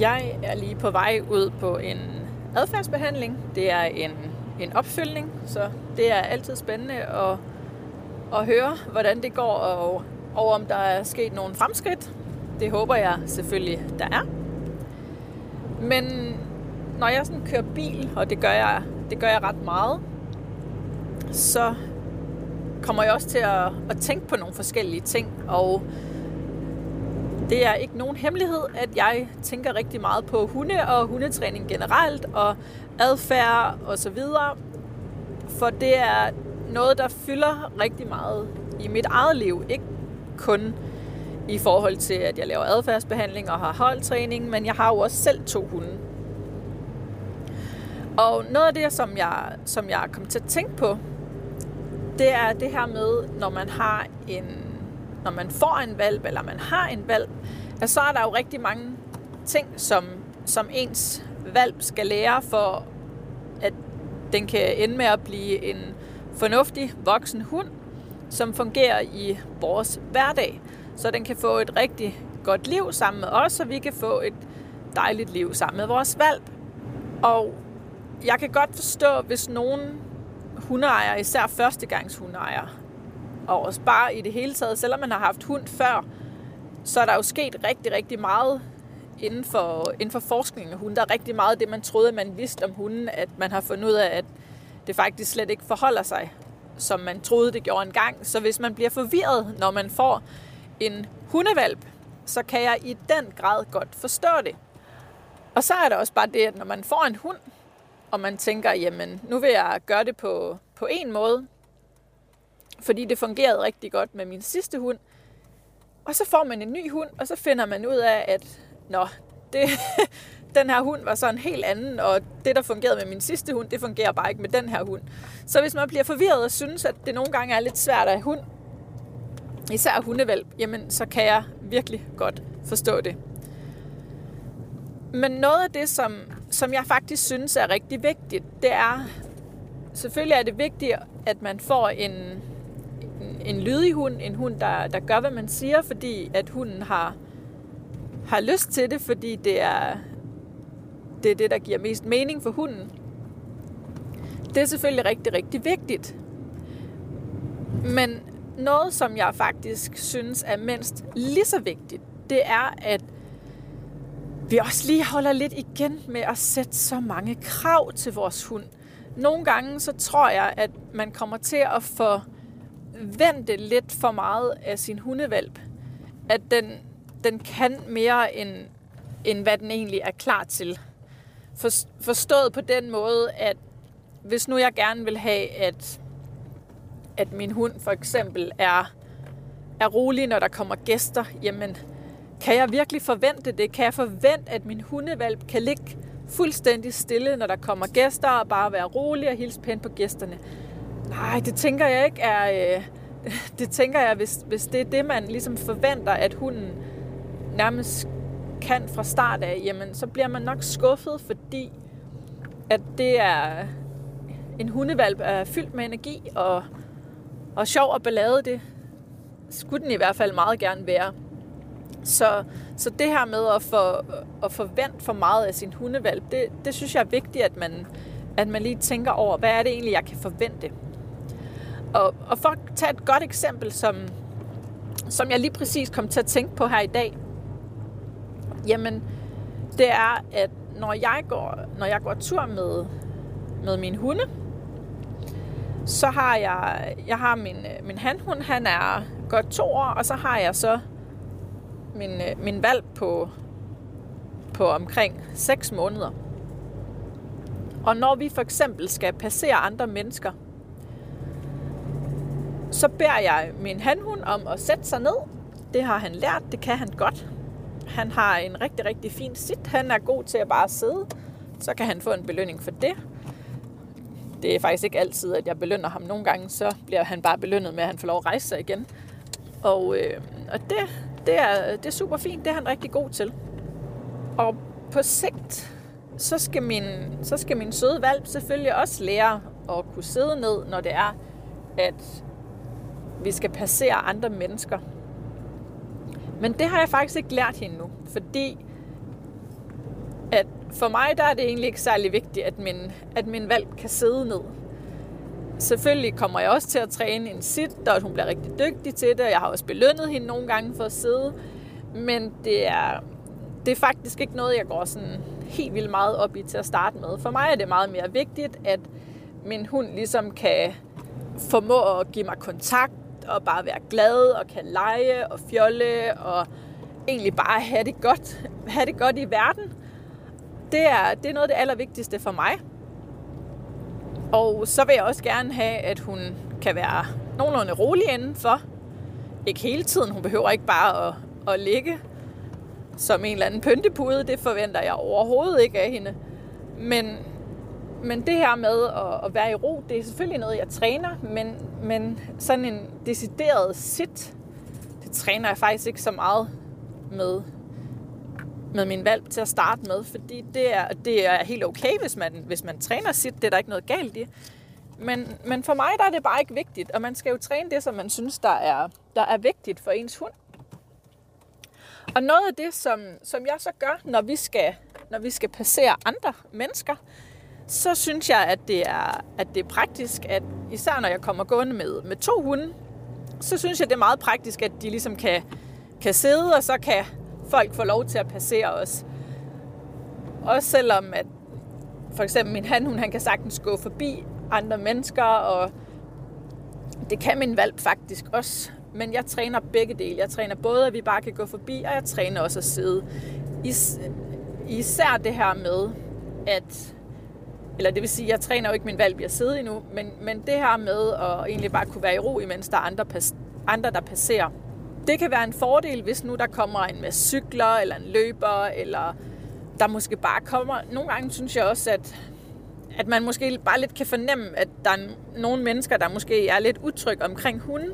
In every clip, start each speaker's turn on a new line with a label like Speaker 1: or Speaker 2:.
Speaker 1: Jeg er lige på vej ud på en adfærdsbehandling. Det er en, en opfølgning, så det er altid spændende at, at høre, hvordan det går, og, og om der er sket nogle fremskridt. Det håber jeg selvfølgelig, der er. Men når jeg sådan kører bil, og det gør jeg, det gør jeg ret meget, så kommer jeg også til at, at tænke på nogle forskellige ting, og det er ikke nogen hemmelighed, at jeg tænker rigtig meget på hunde og hundetræning generelt, og adfærd og så videre, for det er noget, der fylder rigtig meget i mit eget liv. Ikke kun i forhold til, at jeg laver adfærdsbehandling og har holdtræning, men jeg har jo også selv to hunde. Og noget af det, som jeg, som jeg er kommet til at tænke på, det er det her med, når man har en, når man får en valp, eller man har en valp, at så er der jo rigtig mange ting, som, som ens valp skal lære for, at den kan ende med at blive en fornuftig voksen hund, som fungerer i vores hverdag. Så den kan få et rigtig godt liv sammen med os, og vi kan få et dejligt liv sammen med vores valp. Og jeg kan godt forstå, hvis nogen hundeejere, især førstegangshundeejere, og også bare i det hele taget, selvom man har haft hund før, så er der jo sket rigtig, rigtig meget inden for, inden for forskningen af hunde. Der er rigtig meget af det, man troede, man vidste om hunden, at man har fundet ud af, at det faktisk slet ikke forholder sig, som man troede, det gjorde engang. Så hvis man bliver forvirret, når man får en hundevalp, så kan jeg i den grad godt forstå det. Og så er der også bare det, at når man får en hund, og man tænker, jamen nu vil jeg gøre det på, på en måde, fordi det fungerede rigtig godt med min sidste hund. Og så får man en ny hund, og så finder man ud af, at nå, det, den her hund var så en helt anden, og det, der fungerede med min sidste hund, det fungerer bare ikke med den her hund. Så hvis man bliver forvirret og synes, at det nogle gange er lidt svært at have hund, især hundevalp, jamen så kan jeg virkelig godt forstå det. Men noget af det, som, som jeg faktisk synes er rigtig vigtigt, det er, selvfølgelig er det vigtigt, at man får en, en, lydig hund, en hund, der, der gør, hvad man siger, fordi at hunden har, har lyst til det, fordi det er, det er det, der giver mest mening for hunden. Det er selvfølgelig rigtig, rigtig vigtigt. Men noget, som jeg faktisk synes er mindst lige så vigtigt, det er, at vi også lige holder lidt igen med at sætte så mange krav til vores hund. Nogle gange så tror jeg, at man kommer til at få forvente lidt for meget af sin hundevalp. At den, den kan mere end, end hvad den egentlig er klar til. For, forstået på den måde, at hvis nu jeg gerne vil have, at, at min hund for eksempel er, er rolig, når der kommer gæster, jamen kan jeg virkelig forvente det? Kan jeg forvente, at min hundevalp kan ligge fuldstændig stille, når der kommer gæster, og bare være rolig og hilse pænt på gæsterne? Nej, det tænker jeg ikke er... Øh, det tænker jeg, hvis, hvis det er det, man ligesom forventer, at hunden nærmest kan fra start af, jamen så bliver man nok skuffet, fordi at det er en hundevalp er fyldt med energi og, og sjov og ballade, det skulle den i hvert fald meget gerne være. Så, så det her med at, for, at forvente for meget af sin hundevalp, det, det synes jeg er vigtigt, at man, at man lige tænker over, hvad er det egentlig, jeg kan forvente. Og, og for at tage et godt eksempel, som, som jeg lige præcis kom til at tænke på her i dag, jamen, det er, at når jeg går, når jeg går tur med, med min hunde, så har jeg, jeg har min, min handhund, han er godt to år, og så har jeg så min, min valg på, på omkring 6 måneder. Og når vi for eksempel skal passere andre mennesker, så beder jeg min handhund om at sætte sig ned. Det har han lært, det kan han godt. Han har en rigtig, rigtig fin sit. Han er god til at bare sidde. Så kan han få en belønning for det. Det er faktisk ikke altid, at jeg belønner ham. Nogle gange så bliver han bare belønnet med, at han får lov at rejse sig igen. Og, øh, og det, det er, det er super fint. Det er han rigtig god til. Og på sigt, så skal min, så skal min søde valp selvfølgelig også lære at kunne sidde ned, når det er, at vi skal passere andre mennesker. Men det har jeg faktisk ikke lært hende nu, fordi at for mig der er det egentlig ikke særlig vigtigt, at min, at min valg kan sidde ned. Selvfølgelig kommer jeg også til at træne en sit, og hun bliver rigtig dygtig til det, og jeg har også belønnet hende nogle gange for at sidde. Men det er, det er faktisk ikke noget, jeg går sådan helt vildt meget op i til at starte med. For mig er det meget mere vigtigt, at min hund ligesom kan formå at give mig kontakt, og bare være glad, og kan lege og fjolle, og egentlig bare have det godt, have det godt i verden. Det er, det er noget af det allervigtigste for mig. Og så vil jeg også gerne have, at hun kan være nogenlunde rolig indenfor. Ikke hele tiden. Hun behøver ikke bare at, at ligge som en eller anden pyntepude. Det forventer jeg overhovedet ikke af hende. Men, men det her med at, at være i ro, det er selvfølgelig noget, jeg træner. Men, men sådan en decideret sit, det træner jeg faktisk ikke så meget med med min valg til at starte med, fordi det er, det er helt okay, hvis man, hvis man træner sit. Det er der ikke noget galt i. Men, men for mig der er det bare ikke vigtigt, og man skal jo træne det, som man synes, der er, der er vigtigt for ens hund. Og noget af det, som, som jeg så gør, når vi skal, når vi skal passere andre mennesker, så synes jeg, at det er, at det er praktisk, at især når jeg kommer gående med, med to hunde, så synes jeg, det er meget praktisk, at de ligesom kan, kan sidde, og så kan folk få lov til at passere os. Også selvom at for eksempel min handhund, han kan sagtens gå forbi andre mennesker, og det kan min valp faktisk også. Men jeg træner begge dele. Jeg træner både, at vi bare kan gå forbi, og jeg træner også at sidde. Is, især det her med, at eller det vil sige, jeg træner jo ikke min valg jeg sidder endnu, men, men det her med at egentlig bare kunne være i ro, imens der er andre, andre der passerer, det kan være en fordel, hvis nu der kommer en med cykler, eller en løber, eller der måske bare kommer... Nogle gange synes jeg også, at, at man måske bare lidt kan fornemme, at der er nogle mennesker, der måske er lidt utrygge omkring hunden.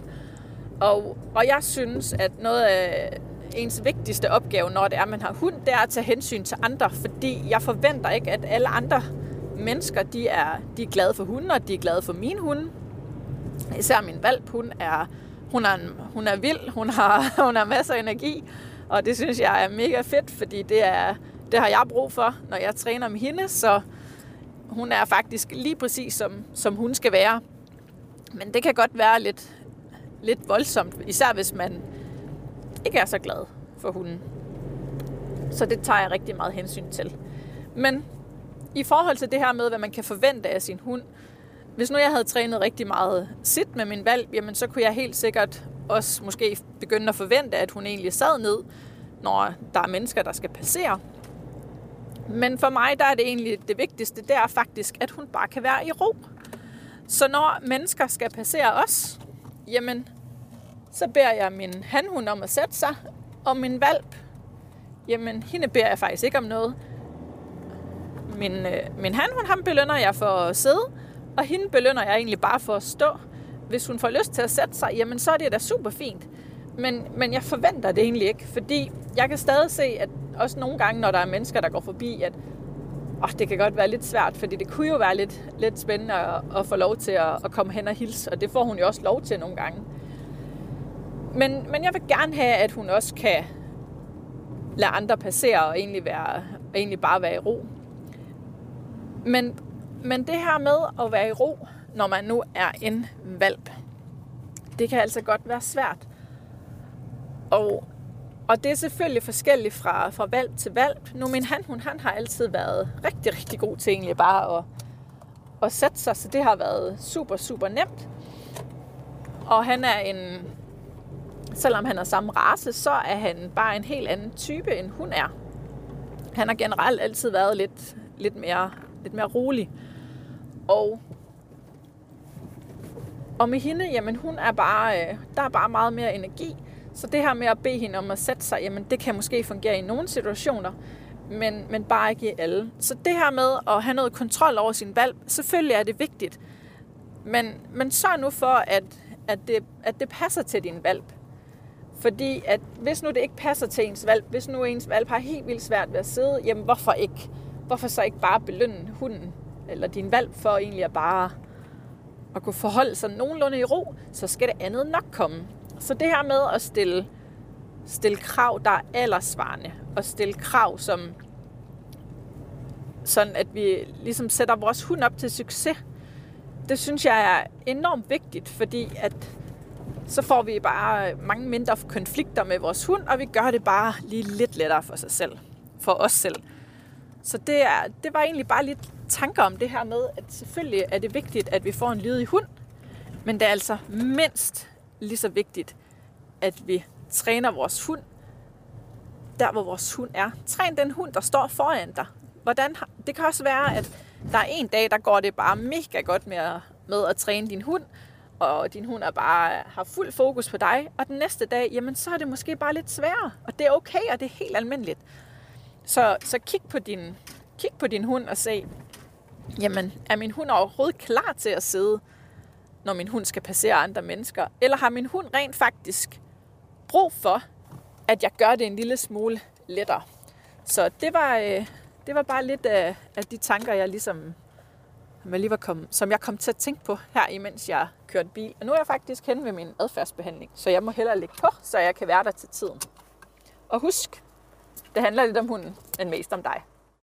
Speaker 1: Og, og jeg synes, at noget af ens vigtigste opgave, når det er, at man har hund, det er at tage hensyn til andre, fordi jeg forventer ikke, at alle andre mennesker, de er, de er glade for hunden, og de er glade for min hund. Især min valp, hun er hun er, hun er vild, hun har, hun har masser af energi, og det synes jeg er mega fedt, fordi det, er, det har jeg brug for, når jeg træner med hende, så hun er faktisk lige præcis som, som hun skal være. Men det kan godt være lidt, lidt voldsomt, især hvis man ikke er så glad for hunden. Så det tager jeg rigtig meget hensyn til. Men i forhold til det her med, hvad man kan forvente af sin hund, hvis nu jeg havde trænet rigtig meget sit med min valg, jamen så kunne jeg helt sikkert også måske begynde at forvente, at hun egentlig sad ned, når der er mennesker, der skal passere. Men for mig, der er det egentlig det vigtigste, det er faktisk, at hun bare kan være i ro. Så når mennesker skal passere os, jamen, så beder jeg min hanhund om at sætte sig, og min valp, jamen, hende beder jeg faktisk ikke om noget. Min, øh, min hanhund, ham belønner jeg for at sidde, og hende belønner jeg egentlig bare for at stå. Hvis hun får lyst til at sætte sig, jamen så er det da super fint. Men, men jeg forventer det egentlig ikke, fordi jeg kan stadig se, at også nogle gange, når der er mennesker, der går forbi, at åh, det kan godt være lidt svært, fordi det kunne jo være lidt, lidt spændende at, at få lov til at, at komme hen og hilse, og det får hun jo også lov til nogle gange. Men, men jeg vil gerne have, at hun også kan lade andre passere og egentlig, være, og egentlig bare være i ro. Men men det her med at være i ro, når man nu er en valp, det kan altså godt være svært. Og, og det er selvfølgelig forskelligt fra, fra valp til valp. Nu min han, hun han har altid været rigtig, rigtig god til egentlig bare at, at sætte sig, så det har været super, super nemt. Og han er en, selvom han er samme race, så er han bare en helt anden type, end hun er. Han har generelt altid været lidt, lidt, mere, lidt mere rolig. Og, og med hende, jamen hun er bare, øh, der er bare meget mere energi. Så det her med at bede hende om at sætte sig, jamen det kan måske fungere i nogle situationer, men, men bare ikke i alle. Så det her med at have noget kontrol over sin valg, selvfølgelig er det vigtigt. Men, men sørg nu for, at, at, det, at det passer til din valg. Fordi at hvis nu det ikke passer til ens valg, hvis nu ens valg har helt vildt svært ved at sidde, jamen hvorfor ikke? Hvorfor så ikke bare belønne hunden eller din valg for egentlig at bare at kunne forholde sig nogenlunde i ro, så skal det andet nok komme. Så det her med at stille, stille krav, der er aldersvarende, og stille krav, som sådan at vi ligesom sætter vores hund op til succes. Det synes jeg er enormt vigtigt, fordi at så får vi bare mange mindre konflikter med vores hund, og vi gør det bare lige lidt lettere for sig selv, for os selv. Så det, er, det var egentlig bare lidt tanker om det her med, at selvfølgelig er det vigtigt, at vi får en lydig hund, men det er altså mindst lige så vigtigt, at vi træner vores hund der, hvor vores hund er. Træn den hund, der står foran dig. Hvordan, det kan også være, at der er en dag, der går det bare mega godt med at, med at træne din hund, og din hund er bare har fuld fokus på dig, og den næste dag, jamen så er det måske bare lidt sværere, og det er okay, og det er helt almindeligt. Så, så kig, på din, kig på din hund og se, jamen er min hund overhovedet klar til at sidde, når min hund skal passere andre mennesker? Eller har min hund rent faktisk brug for, at jeg gør det en lille smule lettere? Så det var, øh, det var bare lidt af, af de tanker, jeg ligesom som jeg, lige var kom, som jeg kom til at tænke på her, imens jeg kørte bil. Og nu er jeg faktisk hen ved min adfærdsbehandling, så jeg må hellere lægge på, så jeg kan være der til tiden. Og husk, det handler lidt om hunden, men mest om dig.